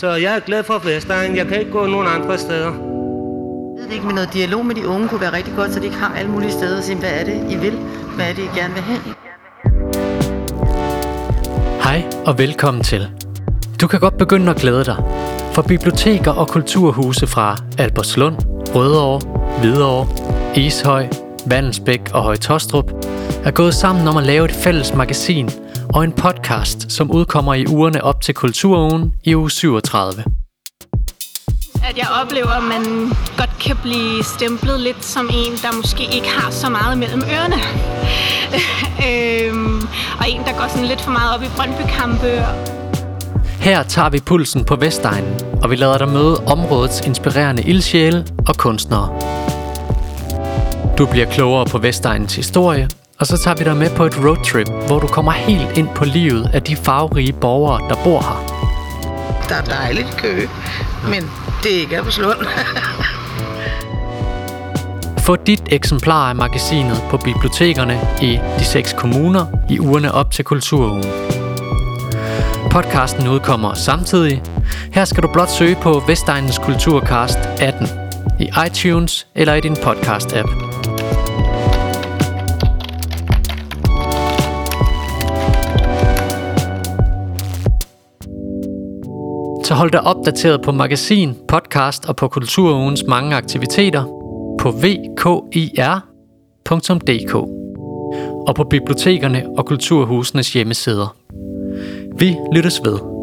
Så jeg er glad for Vestegn. Jeg kan ikke gå nogen andre steder. Jeg ved det ikke, men noget dialog med de unge kunne være rigtig godt, så de ikke har alle mulige steder at sige, hvad er det, I vil? Hvad er det, I gerne vil have? Hej og velkommen til. Du kan godt begynde at glæde dig, for biblioteker og kulturhuse fra Albertslund, Rødovre, Hvidovre, Ishøj, Vandensbæk og Høje-Tostrup er gået sammen om at lave et fælles magasin og en podcast, som udkommer i ugerne op til Kulturugen i uge 37. At jeg oplever, at man godt kan blive stemplet lidt som en, der måske ikke har så meget mellem ørerne. øhm, og en, der går sådan lidt for meget op i Brøndby-kampe. Her tager vi pulsen på Vestegnen, og vi lader dig møde områdets inspirerende ildsjæle og kunstnere. Du bliver klogere på Vestegnens historie, og så tager vi dig med på et roadtrip, hvor du kommer helt ind på livet af de farverige borgere, der bor her. Der er dejligt kø, men det er ikke Albertslund. Få dit eksemplar af magasinet på bibliotekerne i de seks kommuner i ugerne op til Kulturugen. Podcasten udkommer samtidig. Her skal du blot søge på Vestegnens Kulturcast 18 i iTunes eller i din podcast-app. Så hold dig opdateret på magasin, podcast og på Kulturugens mange aktiviteter på vkir.dk og på bibliotekerne og kulturhusenes hjemmesider. Vi lyttes ved.